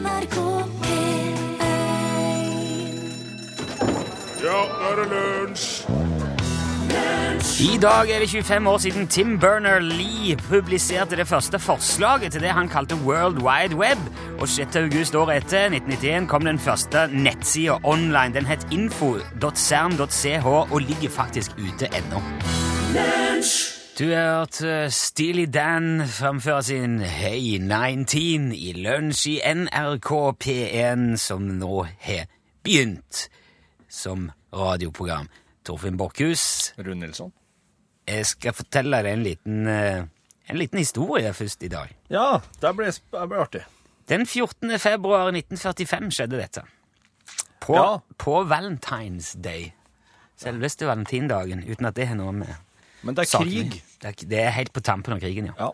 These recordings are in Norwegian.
NRK P1 Ja, nå er det lunsj! I dag er det 25 år siden Tim Berner-Lee publiserte det første forslaget til det han kalte World Wide Web, og 6. august året etter, 1991, kom den første nettsida online. Den het info.cern.ch og ligger faktisk ute ennå. Du har hørt eh, Steely Dan framføre sin Hey 19 i lunsj i NRK P1, som nå har begynt som radioprogram. Torfinn Borchhus, Rune Nilsson. jeg skal fortelle deg en liten, eh, en liten historie først i dag. Ja, det blir artig. Den 14. februar 1945 skjedde dette. På, Ja. på Valentine's Day. Selveste valentindagen, uten at det har noe med Men det er krig. Det er, helt på tampen av krigen, ja. Ja.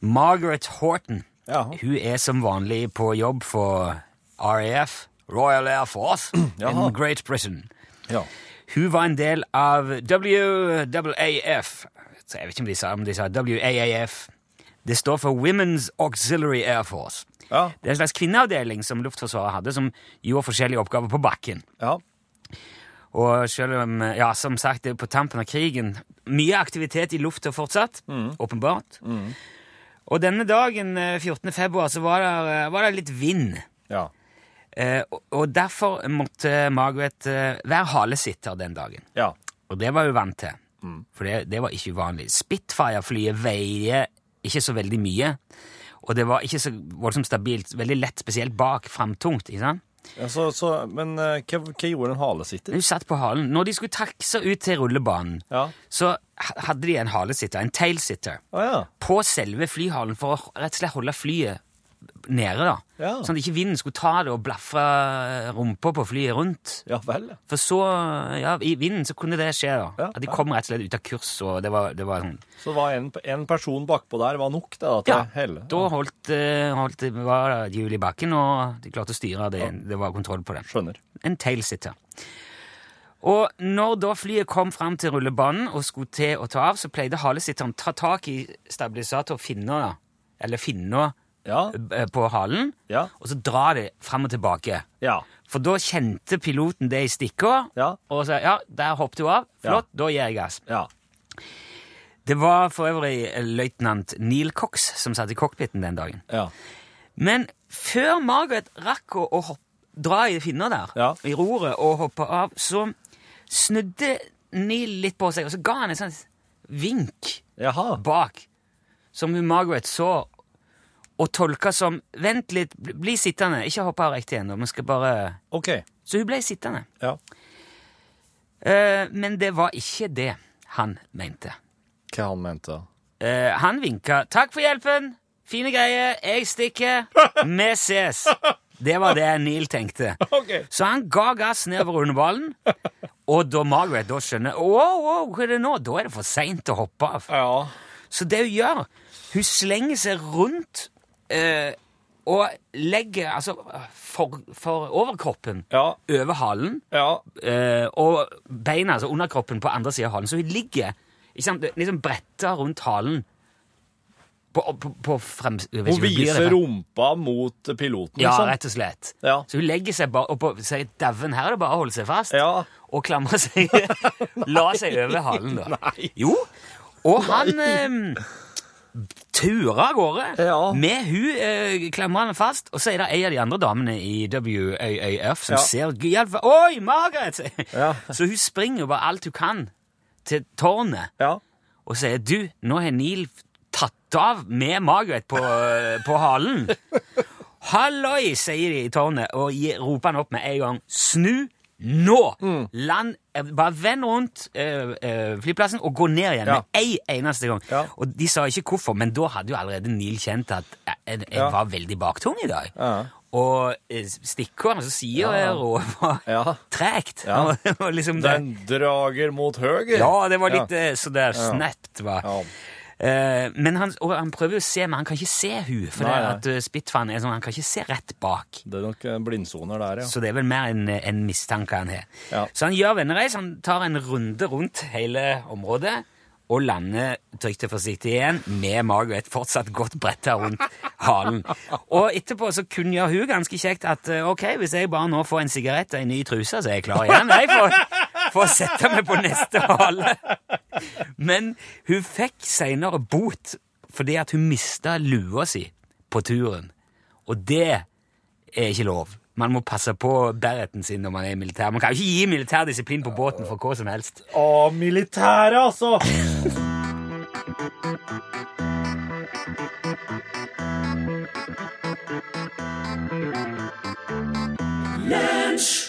Margaret Horton. Ja. Hun er som vanlig på jobb for RAF, Royal Air Force, Jaha. in Great Britain. ja. Hun var en del av WAAF. Så jeg vet ikke om de sa, om de sa WAAF. Det står for Women's Auxiliary Air Force. Ja. Det er en slags kvinneavdeling som Luftforsvaret hadde, som gjorde forskjellige oppgaver på bakken. ja. Og selv om, ja, som sagt, det er på tampen av krigen Mye aktivitet i lufta fortsatt, åpenbart. Og denne dagen, eh, 14. februar, så var det, eh, var det litt vind. ja. Eh, og- og derfor måtte Margaret eh, være halesitter den dagen. ja. Og det var hun vant til, for det, det var ikke uvanlig. Spitfire-flyet veier ikke så veldig mye, og det var ikke så voldsomt stabilt, veldig lett, spesielt bak, framtungt, ikke sant? Ja så, så, men eh, hva, hva gjorde en halesitter? Hun satt på halen. Når de skulle takse ut til rullebanen, Ja. så hadde de en halesitter, en tailsitter, Å ja. på selve flyhalen for å rett og slett holde flyet nede, da. Ja. Sånn at ikke vinden skulle ta det og blafre rumpa på flyet rundt. Ja vel. For så, ja, i vinden så kunne det skje, da. Ja, At de ja. kom rett og slett ut av kurs, og det var, det var sånn Så var en, en person bakpå der var nok da, til Ja, hele? da holdt, eh, holdt det var det hjul i bakken, og de klarte å styre det. Det var kontroll på det. Skjønner. En tailsitter. Og når da flyet kom fram til rullebanen og skulle til å ta av, så pleide halesitteren ta tak i stabilisatorfinna, da, eller finna Ja. eh, på halen, Ja. og så drar de fram og tilbake. Ja. For da kjente piloten det i stikka, Ja. og sa ja, der hoppet hun av. Flott, da gir jeg gass. Ja. Det var for øvrig løytnant Neil Cox som satt i cockpiten den dagen. Ja. Men før Margaret rakk å, å hopp, dra i finna der, i roret, og hoppe av, så snudde Neil litt på seg, og så ga han et sånt vink Jaha. bak, som Margaret så, og tolka som Vent litt, bli, sittende, ikke hoppe av riktig ennå, vi skal bare OK. Så hun ble sittende. Ja. Eh, men det var ikke det han mente. Hva han mente? Eh, han vinka 'Takk for hjelpen! Fine greier. Jeg stikker. Vi ses.' Det var det Neil tenkte. Ok. Så han ga gass nedover underballen, og da Margaret da skjønner wow, wow, hva er det nå? Da er det for seint å hoppe av. Ja. Så det hun gjør, hun slenger seg rundt eh, og legger altså for, for overkroppen Ja. over halen Ja. eh, og beina, altså underkroppen, på andre sida av halen. Så hun ligger ikke sant, liksom bretta rundt halen på, på, på frem... jeg vet Hun ikke, blir det viser rumpa mot piloten, Ja, liksom. rett og slett. Ja. Så hun legger seg bare oppå sier dauen, her er det bare å holde seg fast. Ja. Og klamre seg La seg over halen, da. Nei. Jo. Og han eh, tura av gårde Ja. med hun eh, klemrende fast. Og så er det ei av de andre damene i WAAF som Ja. ser Hjelp! Oi, Margaret! Ja. Så hun springer jo bare alt hun kan til tårnet Ja. og sier du, nå har Neil tatt av med Margaret på, på halen. Halloi, sier de i tårnet, og roper han opp med en gang. Snu nå! Land, eh, bare vend rundt øh, øh, flyplassen og gå ned igjen Ja. med ei eneste gang. Ja. Og de sa ikke hvorfor, men da hadde jo allerede Neil kjent at jeg, jeg, Ja. var veldig baktung i dag. Ja. Og eh, stikkeren, altså og var Ja. tregt. Ja. Liksom. Den drager mot høyre. Ja, det var litt Ja. så der snapt, var. Eh, men han, og han prøver jo å se, men han kan ikke se hun, for Nei, det nei. at uh, er sånn, han kan ikke se rett bak. Det er nok eh, blindsoner der, ja. Så det er vel mer en, en mistanke han har. Ja. Så han gjør vennereis, han tar en runde rundt hele området, og lander trygt og forsiktig igjen, med Margaret fortsatt godt bretta rundt halen. Og etterpå så kunngjør hun ganske kjekt at eh, ok, hvis jeg bare nå får en sigarett og en ny truse, så er jeg klar igjen. Jeg får, får sette meg på neste hale. Men hun fikk seinere bot fordi at hun mista lua si på turen. Og det er ikke lov. Man må passe på bereten sin når man er i militær. Man kan jo ikke gi militærdisiplin på båten for hva som helst. Å, militæret, altså!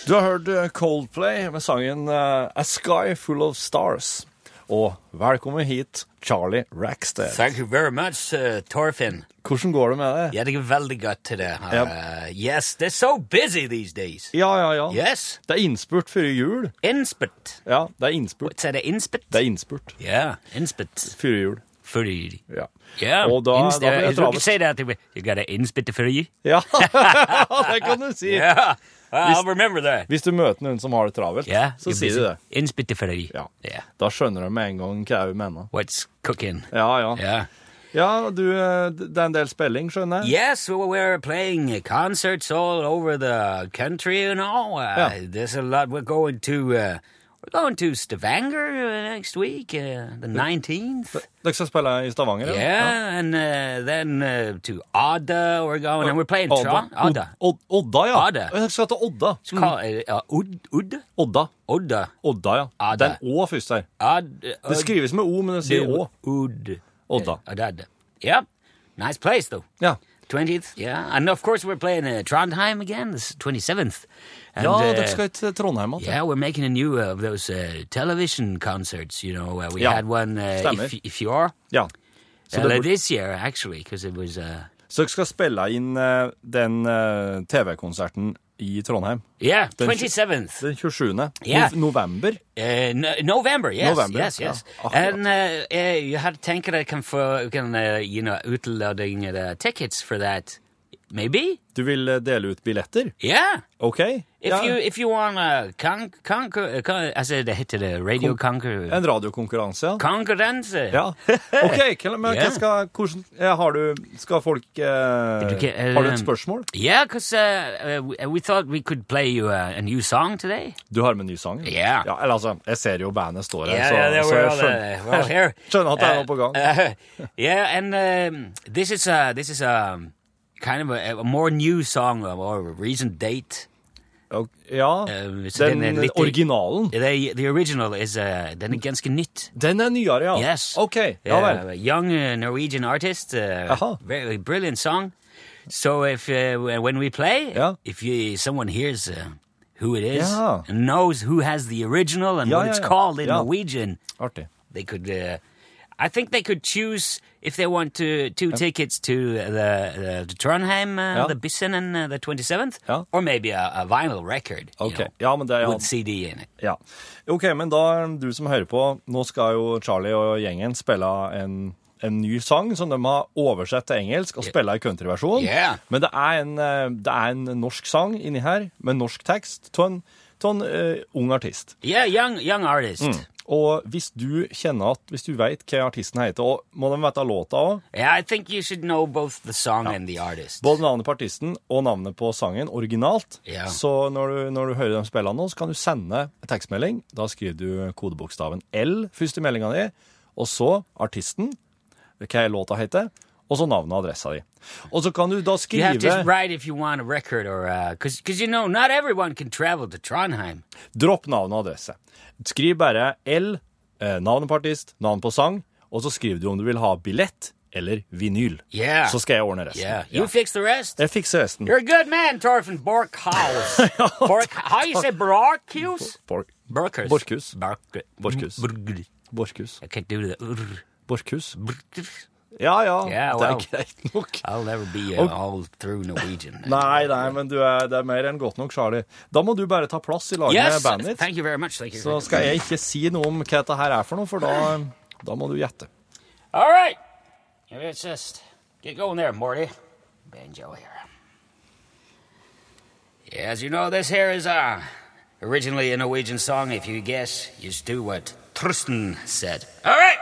Du har hørt eh, Coldplay med sangen eh, A Sky Full of Stars. Og velkommen hit, Charlie Rackstead. Thank you very much, uh, Torfinn. Hvordan går det med deg? Ja, det går veldig godt til det. Ja. Uh, yes, they're so busy these days. Ja, ja, ja. Yes, Det er innspurt før jul. Innspurt? Ja, det er innspurt. Sier det innspurt? Det er innspurt Ja, innspurt. før jul. Fordi Ja. ja. Og da- Inns da blir det travelt. could say that. You du an innspurte før jul. Ja, det kan du si. Yeah, I'll remember that. Hvis du møter noen som har det travelt, Yeah, så sier du det. You. Ja. Yeah. Da skjønner de med en gang hva jeg mener. What's cooking? Ja, ja. Yeah. Ja, du, eh, det er en del spilling, skjønner jeg. Yes, we're playing concerts all over the country, you know. Uh, Yeah. There's a lot. We're going to uh, we're going to Stavanger uh, next week, uh, the nineteenth. Dere skal spille i Stavanger? Yeah, and uh, then uh, to Odda we're going, and we're playing Odda. Odda. Odda, ja. Odda. Dere skal til Odda. Mm. called uh, uh, Ud, Odda. Odda. Odda, ja. Odda. Det er en Å først her. Det skrives med O, men det sier Å. Odd. Odda. Odda. Yep. Nice place, though. Ja. 20th, yeah. And of course, we're playing uh, Trondheim again, this 27th. And, ja, uh, dere skal til Trondheim igjen. Yeah, we're making a new uh, of those uh, television concerts. You know, uh, we Ja, had one uh, if you are Ja. Så, uh, det, burde- this year actually, because it was uh, så dere skal spille inn den TV-konserten i Trondheim yeah Den- twenty seventh den 27. Ja. November. uh, no, November. Yes, November, yes, yes. Akkurat. And uh, you had tenker deg kan få kan uh, you know tickets for that, maybe? Du vil eh, dele ut billetter? Yeah. OK. If Ja. you if you wanna con conquer, uh, con altså det heter det radio conquer En radiokonkurranse, ja. konkurranse. Ja. OK, hva- men hva skal, hvordan, ja, har du Skal folk eh, ikke- eh, Har du et spørsmål? Yeah, because uh, uh, we- we thought we could play you a, a new song today. Du har med ny sang? Ja. ja eller altså, jeg ser jo bandet står her, Yeah, så, yeah, så jeg skjønner, uh, well, here. skjønner at det er noe på gang. Uh, yeah, and um, this is a this is a kind of a, a more new song, a more recent date. Ja, så den den er litt- originalen. The, the original is uh, den er ganske nytt. Den er nyere, ja. Yes. OK, ja vel. Uh, young Norwegian artist. Uh, Aha. very brilliant song. So if uh, when we play, Yeah. if you, someone hears uh, who it is Yeah. and knows who has the original and Yeah, what it's called in. Norwegian, Artig. they could. I think they could choose if they want to two tickets to the, the, the Trondheim, uh, ja. the Bissen, and uh, the 27th, ja. or maybe a, a vinyl record. you Ok, know, ja, men det ja. with CD in it. ja. Ok, men da, du som hører på, nå skal jo Charlie og gjengen spille en, en ny sang som de har oversett til engelsk og spille i countryversjon. Yeah. Men det er, en, eh, det er en norsk sang inni her, med norsk tekst, til en, en uh, ung artist. Yeah, young young artist. Mm. Og hvis du kjenner at, hvis du vet hva artisten heter, og må de vite låta også, Yeah, I think you should know both the song and the artist. både navnet på artisten og navnet på sangen originalt. Ja. Så når du, når du hører dem spille nå, så kan du sende tekstmelding. Da skriver du kodebokstaven L først i meldinga di, og så artisten, hva låta heter, og så navnet og adressa di. Og så kan du da You have to skrive write if you want a record, or because because you know not everyone can travel to Trondheim. Dropp navn og adresse. Skriv bare L, eh, navnet på artist, navn på sang, og så skriver du om du vil ha billett eller vinyl. Yeah. Så skal jeg ordne resten. Yeah, you fix the rest. Jeg fikser resten. You're a good man, Torfinn Borkhaus. Bork, how you say Borkhus? Bork, Borkhus. Borkhus. Bork- Borkhus. Borkhus. I can't do that. Borkhus. Ja, ja. Ja, Det er greit nok. I'll never be uh, all through Norwegian. Nei, nei, men du er, det er mer enn godt nok, Charlie. Da må du bare ta plass i laget Yes, med bandet ditt. thank you very much. Thank you. Så skal jeg ikke si noe om hva dette her er for noe, for da, da må du gjette. All right. Let's just get going there, Morty. Banjo here. Yeah, as you know, this here is uh, originally a Norwegian song. If you guess, just do what Trusten said. All right.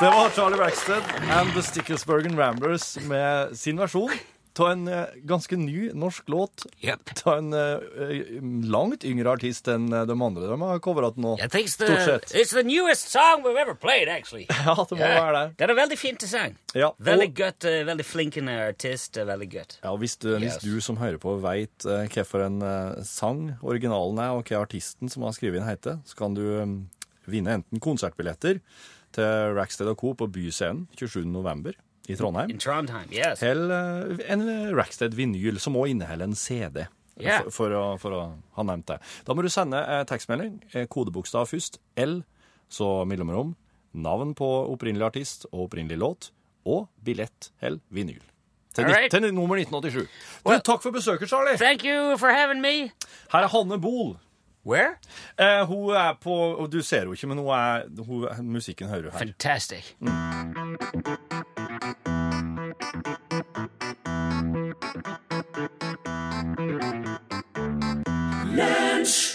Det var Charlie Braxton and The Sticklesbergen Ramblers med sin versjon av en eh, ganske ny norsk låt Yep. av en uh, langt yngre artist enn eh, de andre de har covret nå. Think it's Stort the, sett. it's the newest song we've ever played, actually. Ja, det må være det. Det er veldig fint sang. Ja, Veldig godt, uh, veldig flinkende artist. Veldig godt. Ja, hvis du, hvis du som hører på vet uh, hvilken en sang originalen er, og hva artisten som har skrevet den heter, så kan du um, vinne enten konsertbilletter til Rackstead Co. på Byscenen 27. november i Trondheim, In Trondheim, yes. eller eh, en Rackstead vinyl som også inneholder en CD. Yeah. For, for, å, for å ha nevnt det. Da må du sende eh, tekstmelding, eh, kodebokstav først, L, så mellomrom, navn på opprinnelig artist og opprinnelig låt, og billett eller vinyl. Til, right. til nummer 1987. Du, takk for besøket, Charlie. Thank you for having me. Her er Hanne Bol. Where? Eh, hun er på og Du ser henne ikke, men hun er, hun, musikken hører du her. Fantastic.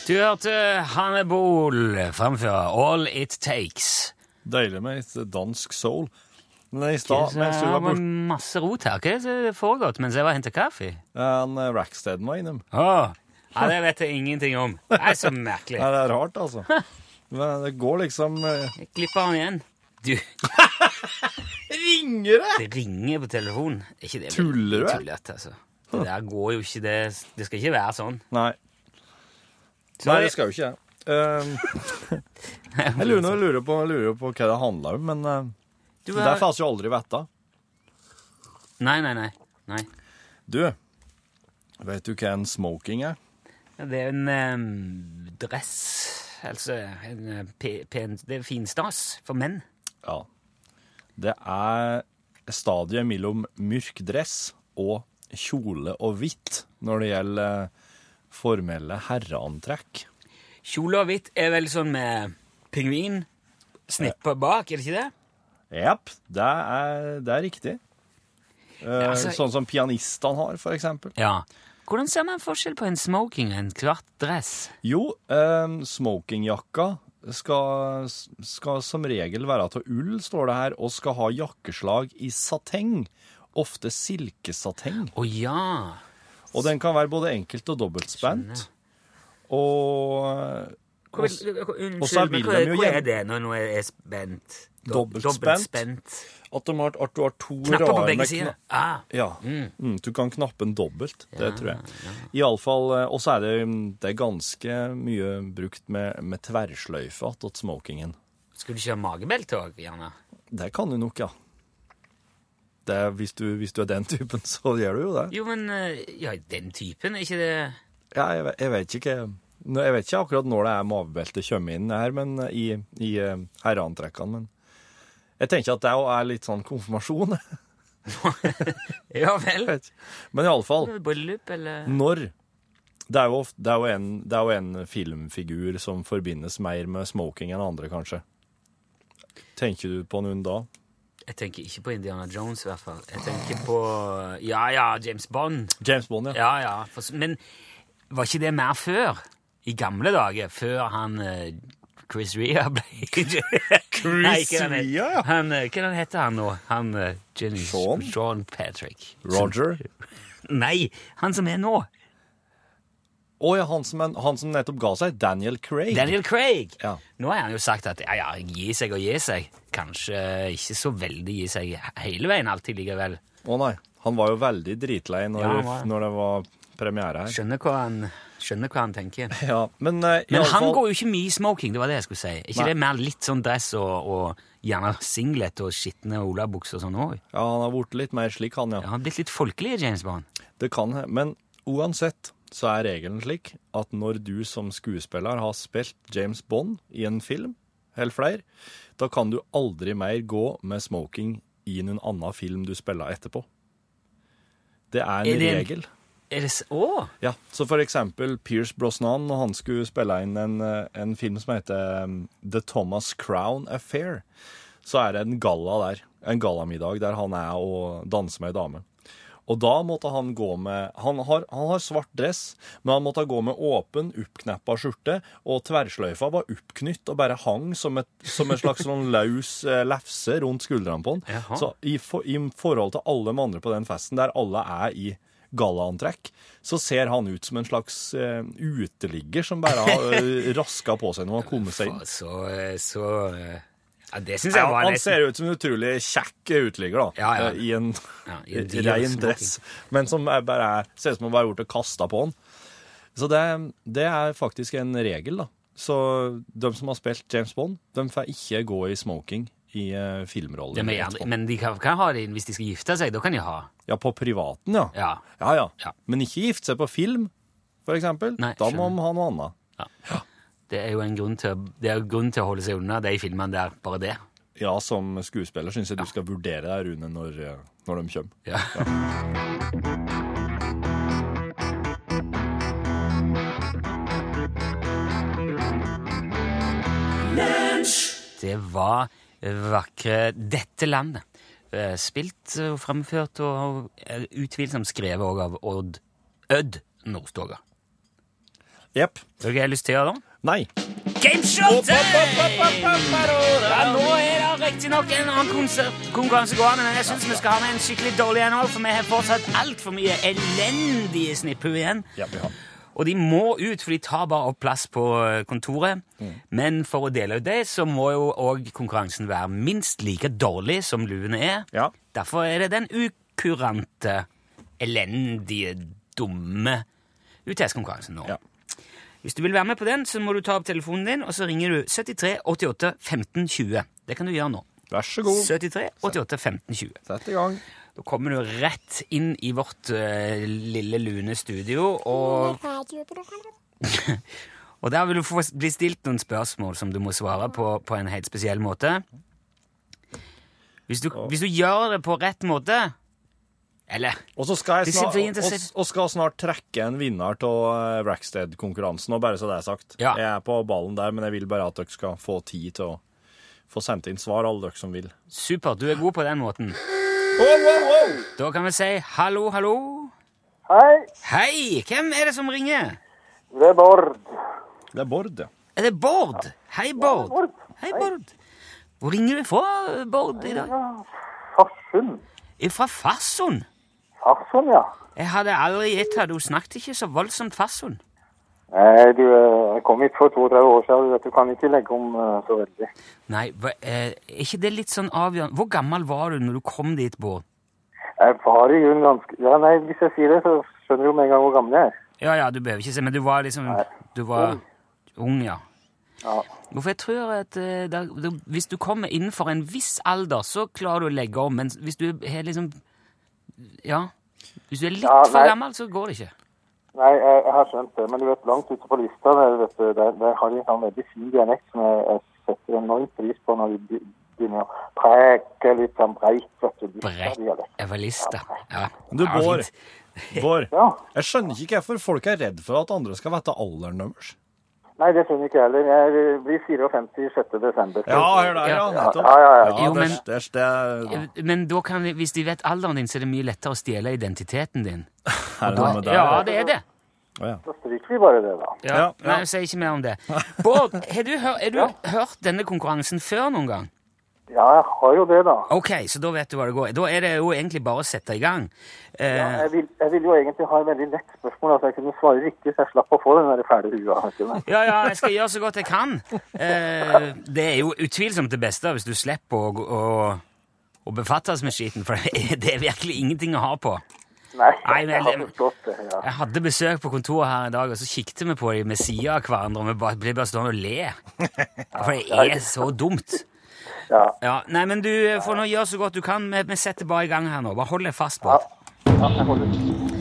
Du hørte Hannibal framføre All It Takes. Deilig med et dansk soul. Men i stad, Det mens du var borte, masse rot her. Hva er det som foregått mens jeg var og hentet kaffe? han eh, Rackstead var innom. Åh, ja, det vet jeg ingenting om. Det er så merkelig. Ja, det er rart, altså. Men det går liksom eh, Jeg klipper han igjen. Du, Ringer det?! det ringer på telefonen. Er ikke det Tuller du? Tullete, altså. Det der går jo ikke, det, det skal ikke være sånn. Nei. Så Nei, det skal jo ikke det. Um, jeg lurer, jeg lurer, på, lurer på hva det handler om, men uh, Du det er- får vi jo aldri vite. Nei, nei, nei. nei. Du, vet du hva en smoking er? Det er en em, dress Altså en eh, pen Det er finstas for menn. Ja. Det er stadiet mellom mørk dress og kjole og hvitt når det gjelder eh, formelle herreantrekk. Kjole og hvitt er vel sånn med pingvin snippa bak, er det ikke det? Jepp, det det er riktig. Eh, altså- sånn som pianistene har, for eksempel. Ja. Hvordan ser man forskjell på en smoking og en kvart dress? Jo, eh, smokingjakka skal, skal som regel være av ull, står det her, og skal ha jakkeslag i sateng. Ofte silkesateng. Å ja! Og den kan være både enkelt og dobbeltspent. Og unnskyld, men hva, er det når noe er spent? Do- Dobbeltspent. At, de har, at du har to Knapper på begge sider. Ah. Ja. Mm, du kan knappe den dobbelt. Det tror jeg. Iallfall Og så er det, det er ganske mye brukt med, med tverrsløyfe attåt smokingen. Skulle du kjøre magebelte òg, gjerne? Det kan du nok, ja. Det hvis, du, hvis du er den typen, så gjør du jo det. Jo, men eh, ja, den typen, er ikke det Ja, jeg, jeg vet ikke Jeg vet ikke akkurat når det er magebelte kommer inn her, men i, i eh, herreantrekkene. Men jeg tenker at det òg er litt sånn konfirmasjon. Ja vel? Men iallfall, Bryllup, eller når det er, jo det, er en, det er jo en filmfigur som forbindes mer med smoking enn andre, kanskje. Tenker du på noen da? Jeg tenker ikke på Indiana Jones, i hvert fall. Jeg tenker på Ja ja, James Bond. James Bond, ja. Ja ja. Men var ikke det mer før? I gamle dager, før han eh, Chris Rea ble Chris Rea, ja. Han, eh, hva heter han nå? Han eh, Jenny, Sean? Sean Patrick. Roger. Nei, han som er nå. Å ja, han som, han som nettopp ga seg. Daniel Craig. Daniel Craig. Ja. Nå har han jo sagt at ja, ja, gi seg og gi seg. Kanskje ikke så veldig gi seg hele veien alltid likevel. Å nei. Han var jo veldig dritlei når, Ja, var. når det var premiere her. Skjønner hva han, skjønner hva han tenker. Ja, men, uh, Men han fall- går jo ikke mye i smoking, det var det jeg skulle si. ikke Nei. det mer litt sånn dress og, og gjerne singlet og skitne olabukser og sånn òg? Ja, han har blitt litt mer slik, han, ja. Ja, han har blitt litt folkelig, James Bond. Det kan Men uansett så er regelen slik at når du som skuespiller har spilt James Bond i en film, eller flere, da kan du aldri mer gå med smoking i noen annen film du spiller etterpå. Det er en Er det en- regel. Er det så? Oh. Ja, så for eksempel Pierce Brosnan, når han skulle spille inn en, eh, en film som heter um, The Thomas Crown Affair, så er det en galla der, en gallamiddag der han er og danser med ei dame. Og da måtte han gå med Han har, han har svart dress, men han måtte gå med åpen, oppkneppa skjorte, og tverrsløyfa var oppknytt og bare hang som, et, som en slags sånn løs eh, lefse rundt skuldrene på han. Jaha. Så i, for, i forhold til alle de andre på den festen, der alle er i gallaantrekk, så ser han ut som en slags eh, uteligger som bare har eh, raska på seg når han har kommet seg inn. Så, så eh, Ja, det syns jeg var han ser ut som en utrolig kjekk uteligger, da. Ja, ja. I en Ja, i en rein dress. Men som bare er, ser ut som om bare og kasta på han. Så det, det er faktisk en regel, da. Så de som har spilt James Bond, de får ikke gå i smoking i uh, filmroller. Ja, men, ja, men de kan, kan ha det hvis de skal gifte seg. Da kan de ha. Ja, på privaten, ja. Ja. Ja, ja. Ja. Men ikke gifte seg på film, for eksempel. Nei, da må man ha noe annet. ja. Det er jo en grunn til, grunn til å holde seg unna de filmene der. Bare det. Ja, som skuespiller syns jeg du skal vurdere deg, Rune, når, eh, når de kommer. Ja. Det var vakre Dette landet. Eh, Spilt og fremført og utvilsomt skrevet òg av Odd Ødd Nordstoga. Jepp. Har du lyst til å gjøre det? Nei. Gameshow! Ja, nå er det riktignok en annen konsert- konkurranse gående, men jeg syns vi skal ha med en skikkelig dårlig en òg, for vi har fortsatt altfor mye elendige snipphue igjen. Ja, vi har. Og de må ut, for de tar bare opp plass på kontoret. kontoret. Men for å dele ut det, så må jo òg konkurransen være minst like dårlig som luene er. Ja. Derfor er det den ukurante, elendige, dumme UTS-konkurransen nå. Ja. Hvis du vil være med på den, så må du ta opp telefonen din, og så ringer du 73 88 15 20. Det kan du gjøre nå. Vær så god. 73 88 15 20. Sett i gang. Da kommer du rett inn i vårt uh, lille lune studio, og Og der vil du få bli stilt noen spørsmål som du må svare på på en helt spesiell måte. Hvis du, hvis du gjør det på rett måte Eller Og så skal jeg snart, og, og skal snart trekke en vinner av Rackstead-konkurransen, og bare så det er sagt. Ja. Jeg er på ballen der, men jeg vil bare at dere skal få tid til å få sendt inn svar, alle dere som vil. Supert, du er god på den måten. Wow, wow, wow. Da kan vi si hallo, hallo. Hei, Hei! Hvem er det som ringer? det er Bård. Det er Bård, ja. Er det Bård? Hei, Bård. Bård. Hei, Bård. Hvor ringer du fra, Bård, i dag? Farsund. Fra Farsund. Farsund, ja. Jeg hadde aldri her. Du snakket ikke så voldsomt Farsund. Nei, du, jeg kom hit for 32 år siden, du du kan ikke legge om eh, så veldig. Nei, eh, er ikke det litt sånn avgjørende? Hvor gammel var du når du kom dit, Bård? Jeg var i grunnen ganske... Ja, nei, hvis jeg sier det, så skjønner du med en gang hvor gammel jeg er. Ja, ja, du behøver ikke se, men du var liksom nei. Du var ung, ja. Ja. Hvorfor jeg tror at eh, da, da, hvis du kommer innenfor en viss alder, så klarer du å legge om, men hvis du er liksom Ja. Hvis du er litt Ja, for gammel, så går det ikke. Nei, jeg, jeg har skjønt det, men du vet, langt ute på lista, der, vet du, der, der har de en sånn veldig fin dialekt som jeg, jeg setter enormt pris på når de begynner å preke litt sånn breit, vet du. Breit evalista. Ja. Du, Bård. Bård. Ja. Jeg skjønner ikke hvorfor folk er redd for at andre skal vite alderen deres. Nei, det skjønner ikke jeg heller. Jeg blir 54 6. desember. Ja, hør der, ja. Ja. Nettopp. Ja, ja, ja. Jo, men- det, Men da kan, hvis de vet alderen din, så er det mye lettere å stjele identiteten din. er det noe med det? Ja, det er det. Da. Så stryker vi bare det, da. Ja, Ja, ja. Nei, jeg sier ikke mer om det. Bård, har du, hør, har du hørt denne konkurransen før noen gang? Ja, jeg har jo det, da. Ok, så da vet du hva det går. Da er det jo egentlig bare å sette i gang. Eh, Jeg vil, jeg vil jo egentlig ha et veldig lett spørsmål, altså jeg kunne svare riktig, så jeg slapp å få den der fæle hua. ja, ja, jeg skal gjøre så godt jeg kan. Uh, det er jo utvilsomt det beste hvis du slipper å, å, å befattes med skiten, for det er, virkelig ingenting å ha på. Nei, jeg, jeg, jeg forstått det, ja. Jeg hadde besøk på kontoret her i dag, og så kikket vi på dem med sida av hverandre, og vi ble bare stående og le. For det er så dumt. Ja. Ja, Nei, men du får nå gjøre så godt du kan. Vi, vi setter bare i gang her nå. Bare hold deg fast på. Ja, Ja.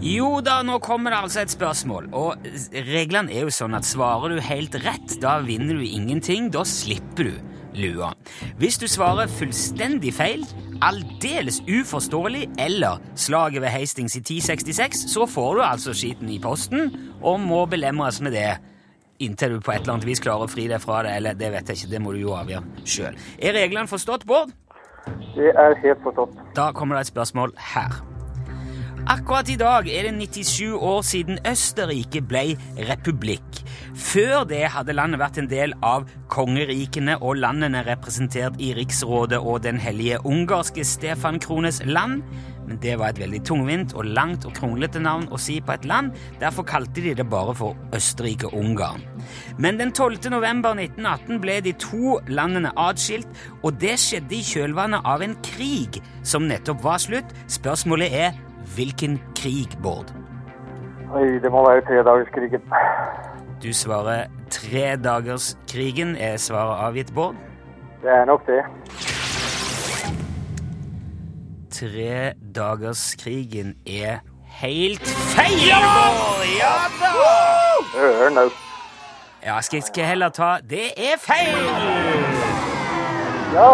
Jo da, nå kommer det altså et spørsmål. Og reglene er jo sånn at svarer du helt rett, da vinner du ingenting. Da slipper du lua. Hvis du svarer fullstendig feil, aldeles uforståelig eller slaget ved Hastings i 1066, så får du altså skiten i posten og må belemres med det. Inntil du på et eller annet vis klarer å fri deg fra det, eller det vet jeg ikke, det må du jo avgjøre sjøl. Er reglene forstått, Bård? Det er helt forstått. Da kommer det et spørsmål her. Akkurat i dag er det 97 år siden Østerrike ble republikk. Før det hadde landet vært en del av kongerikene og landene representert i Riksrådet og Den hellige ungarske Stefan Krones land. Men det var et veldig tungvint og langt og kronglete navn å si på et land. Derfor kalte de det bare for Østerrike-Ungarn. Men den 12. november 1918 ble de to landene atskilt, og det skjedde i kjølvannet av en krig som nettopp var slutt. Spørsmålet er hvilken krig, Bård? Oi, det må være tredagerskrigen. Du svarer tredagerskrigen. Er svaret avgitt, Bård? Det er nok det. Tredagerskrigen er helt feil! Ja! Ja da! Hør nå. Ja, skal skal jeg heller ta Det er feil! Ja,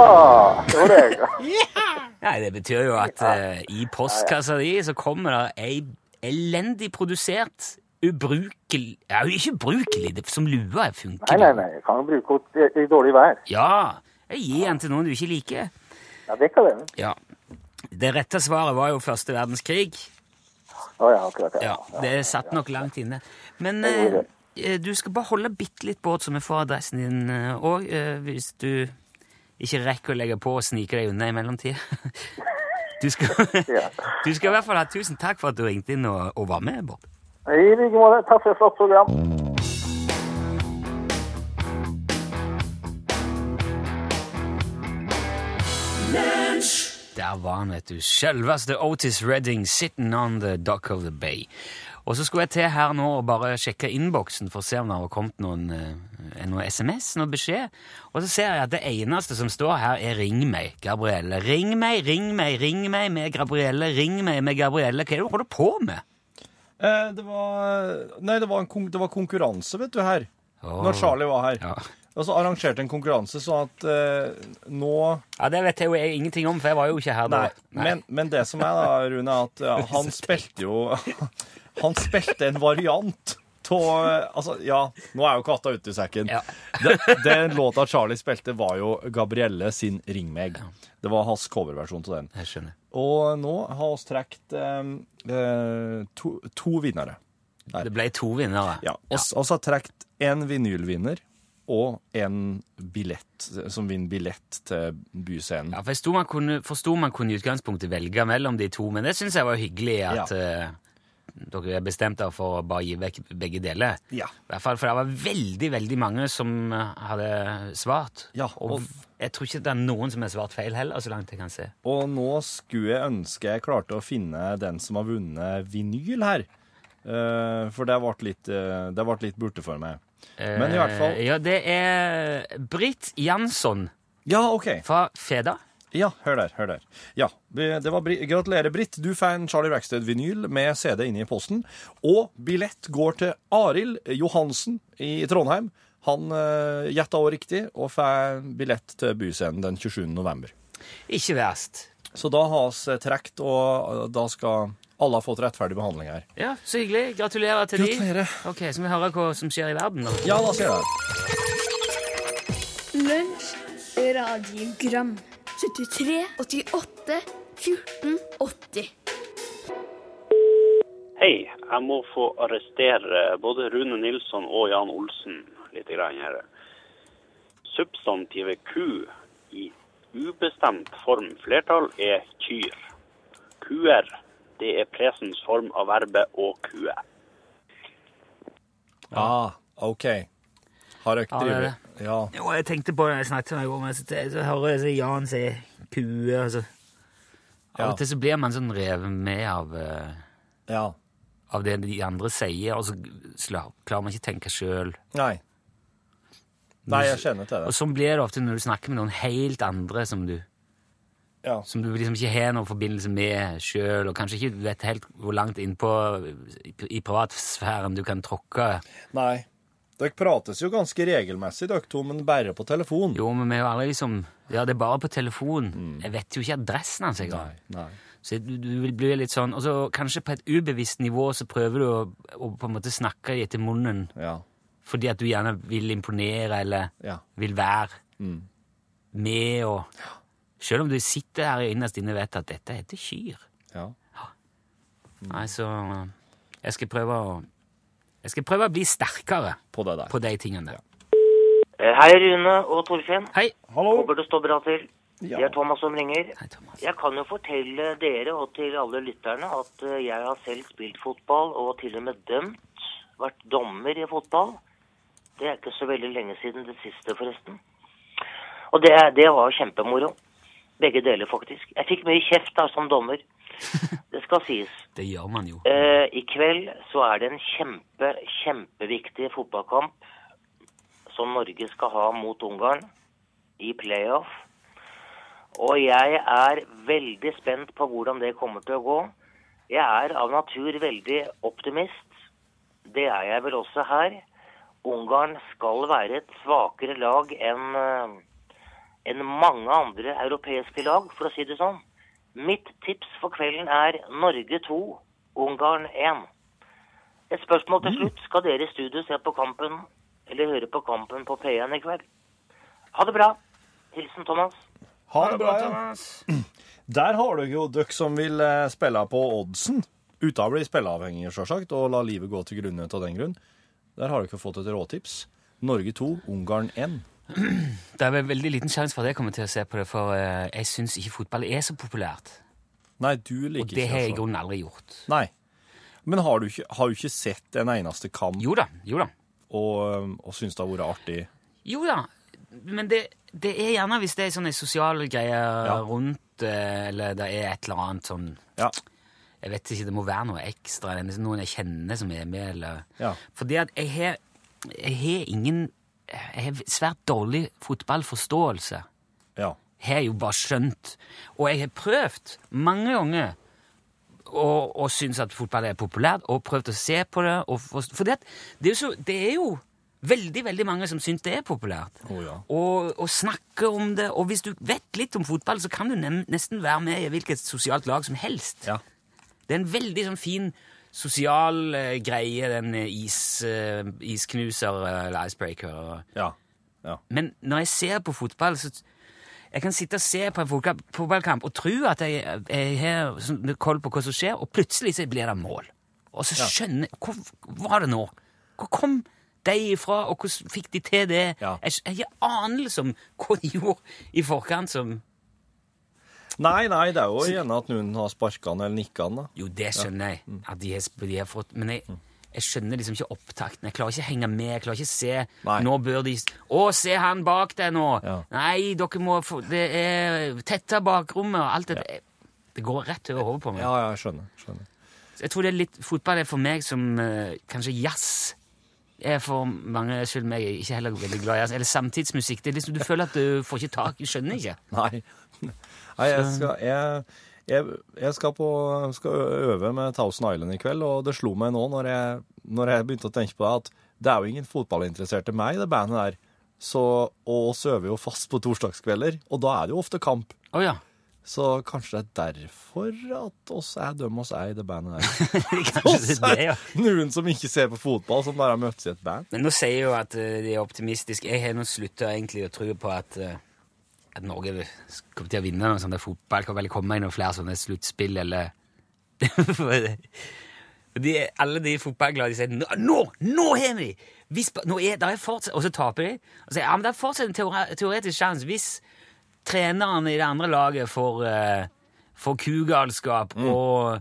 det var det. Nei, det betyr jo at uh, i postkassa di så kommer det ei elendig produsert, ubrukelig Ja, ikke ubrukelig, det, som lua funker. Nei, nei, nei. Jeg kan jo bruke henne i, i dårlig vær. Ja, jeg gir den til noen du ikke liker. Ja, det kan det. Ja. Det rette svaret var jo første verdenskrig. Å ja, akkurat Ja. Ja, Det satt nok langt inne. Men eh, eh, du skal bare holde bitte litt båt, så vi får adressen din òg, hvis du ikke rekker å legge på og snike deg unna i mellomtida. Du skal, du skal i hvert fall ha tusen takk for at du ringte inn og, og var med, Bård. I like måte. Takk for et flott program. Der var han, vet du. Selveste Otis Redding, 'Sitting on the Dock of the Bay'. Og så skulle jeg til her nå og bare sjekke innboksen for å se om det har kommet noen, eh, noen SMS, noen beskjed. Og så ser jeg at det eneste som står her, er 'Ring meg, Gabrielle'. Ring meg, ring meg, ring meg med Gabrielle. Ring meg med Gabrielle. Hva er det du holder på med? Eh, det var Nei, det var, en kon det var konkurranse, vet du, her. Oh. Når Charlie var her. Ja. Og så arrangerte en konkurranse sånn at eh, nå ja, det vet jeg jo ingenting om, for jeg var jo ikke her da. Nei, men, men det som er, da, Rune, er at ja, han spilte jo Han spilte en variant av Altså, ja, nå er jo katta ute i sekken. Ja. Den, låta Charlie spilte, var jo Gabrielle sin 'Ring meg'. Det var hans coverversjon av den. Jeg skjønner. Og nå har vi trukket eh, eh, to, to vinnere. Det ble to vinnere. Ja, Vi har trukket en vinylvinner og en billett, som vinner billett til Byscenen. Ja, for jeg sto man kunne, man kunne i utgangspunktet velge mellom de to, men det syns jeg var hyggelig at eh, dere er bestemt dere for å bare gi vekk begge deler. Ja. I hvert fall, For det var veldig veldig mange som eh, hadde svart. Ja, og, og- jeg tror ikke det er noen som har svart feil heller, så langt jeg kan se. Og nå skulle jeg ønske jeg klarte å finne den som har vunnet vinyl her. Uh, for det ble litt, uh, det ble litt borte for meg. Men i hvert fall Eh, Ja, det er Britt Jansson Ja, OK. fra Feda. Ja, hør der. hør der. Ja, det var Bri Gratulerer, Britt. Du får en Charlie Rackstead-vinyl med CD inne i posten. Og billett går til Arild Johansen i Trondheim. Han uh, gjetta òg riktig og får billett til Byscenen den 27. november. Ikke verst. Så da har vi trukket, og da skal alle har fått rettferdig behandling her. Ja, Så hyggelig. Gratulerer til de. Gratulerer. Ok, Så vi hører hva som skjer i verden, da. Ja, da ser jeg. Lunsj, radiogram 73, 88, 14, 80 Hei, jeg må få arrestere både Rune Nilsson og Jan Olsen litt grann her. Substantivet ku i ubestemt form flertall er kyr. Kuer, det er presens form av verbet å kue. Ah, OK. Har dere er drevet Ja. Jo, jeg tenkte på det jeg snakket med deg om, så, så hører jeg så Jan si kue, altså. Av Ja. og til så blir man sånn revet med av, eh, ja. av det de andre sier, og så klarer man ikke å tenke sjøl. Nei. Nei, jeg kjenner til Og det. sånn blir det ofte når du snakker med noen helt andre som du, Ja. som du liksom ikke har noen forbindelse med sjøl, og kanskje ikke vet helt hvor langt innpå i, i privatsfæren du kan tråkke. Nei. Dere prates jo ganske regelmessig, dere to, men bare på telefon. Jo, men vi er jo aldri liksom Ja, det er bare på telefon. Jeg vet jo ikke adressen hans engang. Så du, du vil bli litt sånn, og så kanskje på et ubevisst nivå så prøver du å, å på en måte snakke etter munnen Ja. fordi at du gjerne vil imponere eller Ja. vil være Mm. med og Selv om du sitter her innerst inne og vet at dette heter kyr. Ja. Nei, så eh, jeg skal prøve å Jeg skal prøve å bli sterkere På det der. på de tingene der. Eh, Hei, Rune og Torfinn. Hei. Hallo. Håper det står bra til. Ja. Det er Thomas som ringer. Hei, Thomas. Jeg kan jo fortelle dere og til alle lytterne at eh, jeg har selv spilt fotball og til og med dømt. Vært dommer i fotball. Det er ikke så veldig lenge siden det siste, forresten. Og det, det var kjempemoro. Begge deler, faktisk. Jeg fikk mye kjeft da som dommer. Det skal sies. Det gjør man jo. Eh, I kveld så er det en kjempe, kjempeviktig fotballkamp som Norge skal ha mot Ungarn i playoff. Og jeg er veldig spent på hvordan det kommer til å gå. Jeg er av natur veldig optimist. Det er jeg vel også her. Ungarn skal være et svakere lag enn eh, enn mange andre europeiske lag, for å si det sånn. Mitt tips for kvelden er Norge 2, Ungarn 1. Et spørsmål til slutt. Skal dere i studio se på kampen, eller høre på kampen på P1 i kveld? Ha det bra. Hilsen Thomas. Ha det bra, Thomas. Der har du jo dere som vil eh, spille på oddsen, uten å bli spilleavhengige, sjølsagt, og la livet gå til grunne av den grunn. Der har dere fått et råtips. Norge 2, Ungarn 1. Det er vel veldig liten sjanse for at jeg kommer til å se på det, for eh, jeg syns ikke fotball er så populært. Nei, du liker ikke Og det har jeg i altså. grunnen aldri gjort. Nei. Men har du ikke, har du ikke sett en eneste kamp Jo da, jo da. og, um, og syns det har vært artig? Jo da, men det, det er gjerne hvis det er sånne sosiale greier Ja. rundt, eh, eller det er et eller annet sånn Ja. Jeg vet ikke, det må være noe ekstra, eller noen jeg kjenner som er med, eller Ja. Fordi at jeg har Jeg har ingen Jeg har svært dårlig fotballforståelse. Ja. Har jeg jo bare skjønt. Og jeg har prøvd mange ganger å, og synes at fotball er populært, og prøvd å se på det. Og, for, det, det, er så, det er jo veldig veldig mange som syns det er populært. oh, ja. og, og snakker om det. Og hvis du vet litt om fotball, så kan du nesten være med i hvilket sosialt lag som helst. Ja. Det er en veldig sånn fin sosial eh, greie, den eh, is, eh, isknuser eh, eller icebreaker. Ja. ja. Men når jeg ser på fotball, så jeg kan sitte og se på en fotball- fotballkamp og tro at jeg, jeg har sånn koll på hva som skjer, og plutselig så blir det mål. Og så skjønner jeg Hvor var det nå? Hvor kom de ifra, og hvordan fikk de til det? Ja. Jeg, jeg har anelse om hva de gjorde i forkant som Nei, nei, det er jo gjerne at noen har sparka han eller nikka han, da. Jo, det skjønner jeg. At de har, de har fått Men jeg, jeg skjønner liksom ikke opptakten. Jeg klarer ikke å henge med. Jeg klarer ikke å se Nei. Nå bør de Å, se han bak deg nå! Ja. Nei, dere må få Det er tetta bakrommet og alt det Det går rett over hodet på meg. Ja, ja, jeg skjønner. skjønner. Jeg tror det er litt Fotball er for meg som uh, kanskje jazz er for mange, skyld meg ikke heller veldig glad i jazz. Eller samtidsmusikk. Det er liksom, Du føler at du får ikke tak Du skjønner ikke. Nei. Nei, jeg skal, jeg, jeg, jeg skal, på, skal øve med Thousand Island i kveld, og det slo meg nå når jeg, når jeg begynte å tenke på det, at det er jo ingen fotballinteresserte meg det bandet der. Så, og oss øver jo fast på torsdagskvelder, og da er det jo ofte kamp. Å ja. Så kanskje det er derfor at oss er dem oss er i det bandet der. Kanskje det er det, ja. Noen som ikke ser på fotball, som bare har møttes i et band. Men nå sier jeg jo at eh, de er optimistiske. Jeg har nå slutta egentlig å tro på at, eh, at Norge kommer til å vinne noe sånt der fotball. Kan vel komme inn noen flere sånne sluttspill, eller de, alle de fotballglade de sier nå, nå, har vi de! Hvis, nå er, der er fortsatt, og så taper de. Og så ja, men det er fortsatt en teoretisk sjanse hvis treneren i det andre laget får, uh, får kugalskap, og,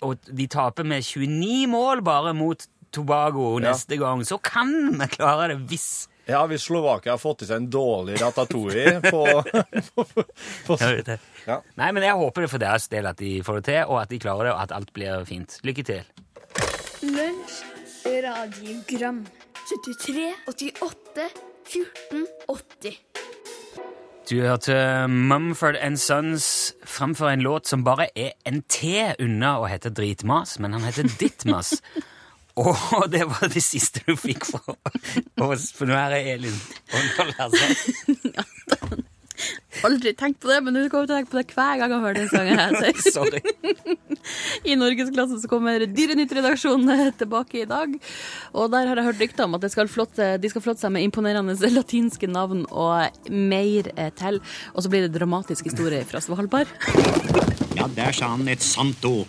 og de taper med 29 mål bare mot Tobago neste gang, så kan vi klare det hvis Ja, hvis Slovakia har fått i seg en dårlig ratatouille på, på, på. Ja. Nei, men jeg håper det for deres del at de får det til, og at de klarer det, og at alt blir fint. Lykke til. Lunsj, radiogram 73, 88, 14, 80 Du hørte Mumford Sons framføre en låt som bare er en T unna å hete Dritmas, men han heter Dittmas. Og det var det siste du fikk fra oss, for nå er det Elin. Altså. Aldri tenkt på det, men du kommer til å tenke på det hver gang jeg hører den sangen her. Sorry. I Norgesklassen så kommer Dyrenytt-redaksjonen tilbake i dag. Og der har jeg hørt rykter om at de skal flotte, de skal flotte seg med imponerende latinske navn og mer eh, til. Og så blir det dramatisk historie fra Svalbard. Ja, der sa han et sant ord.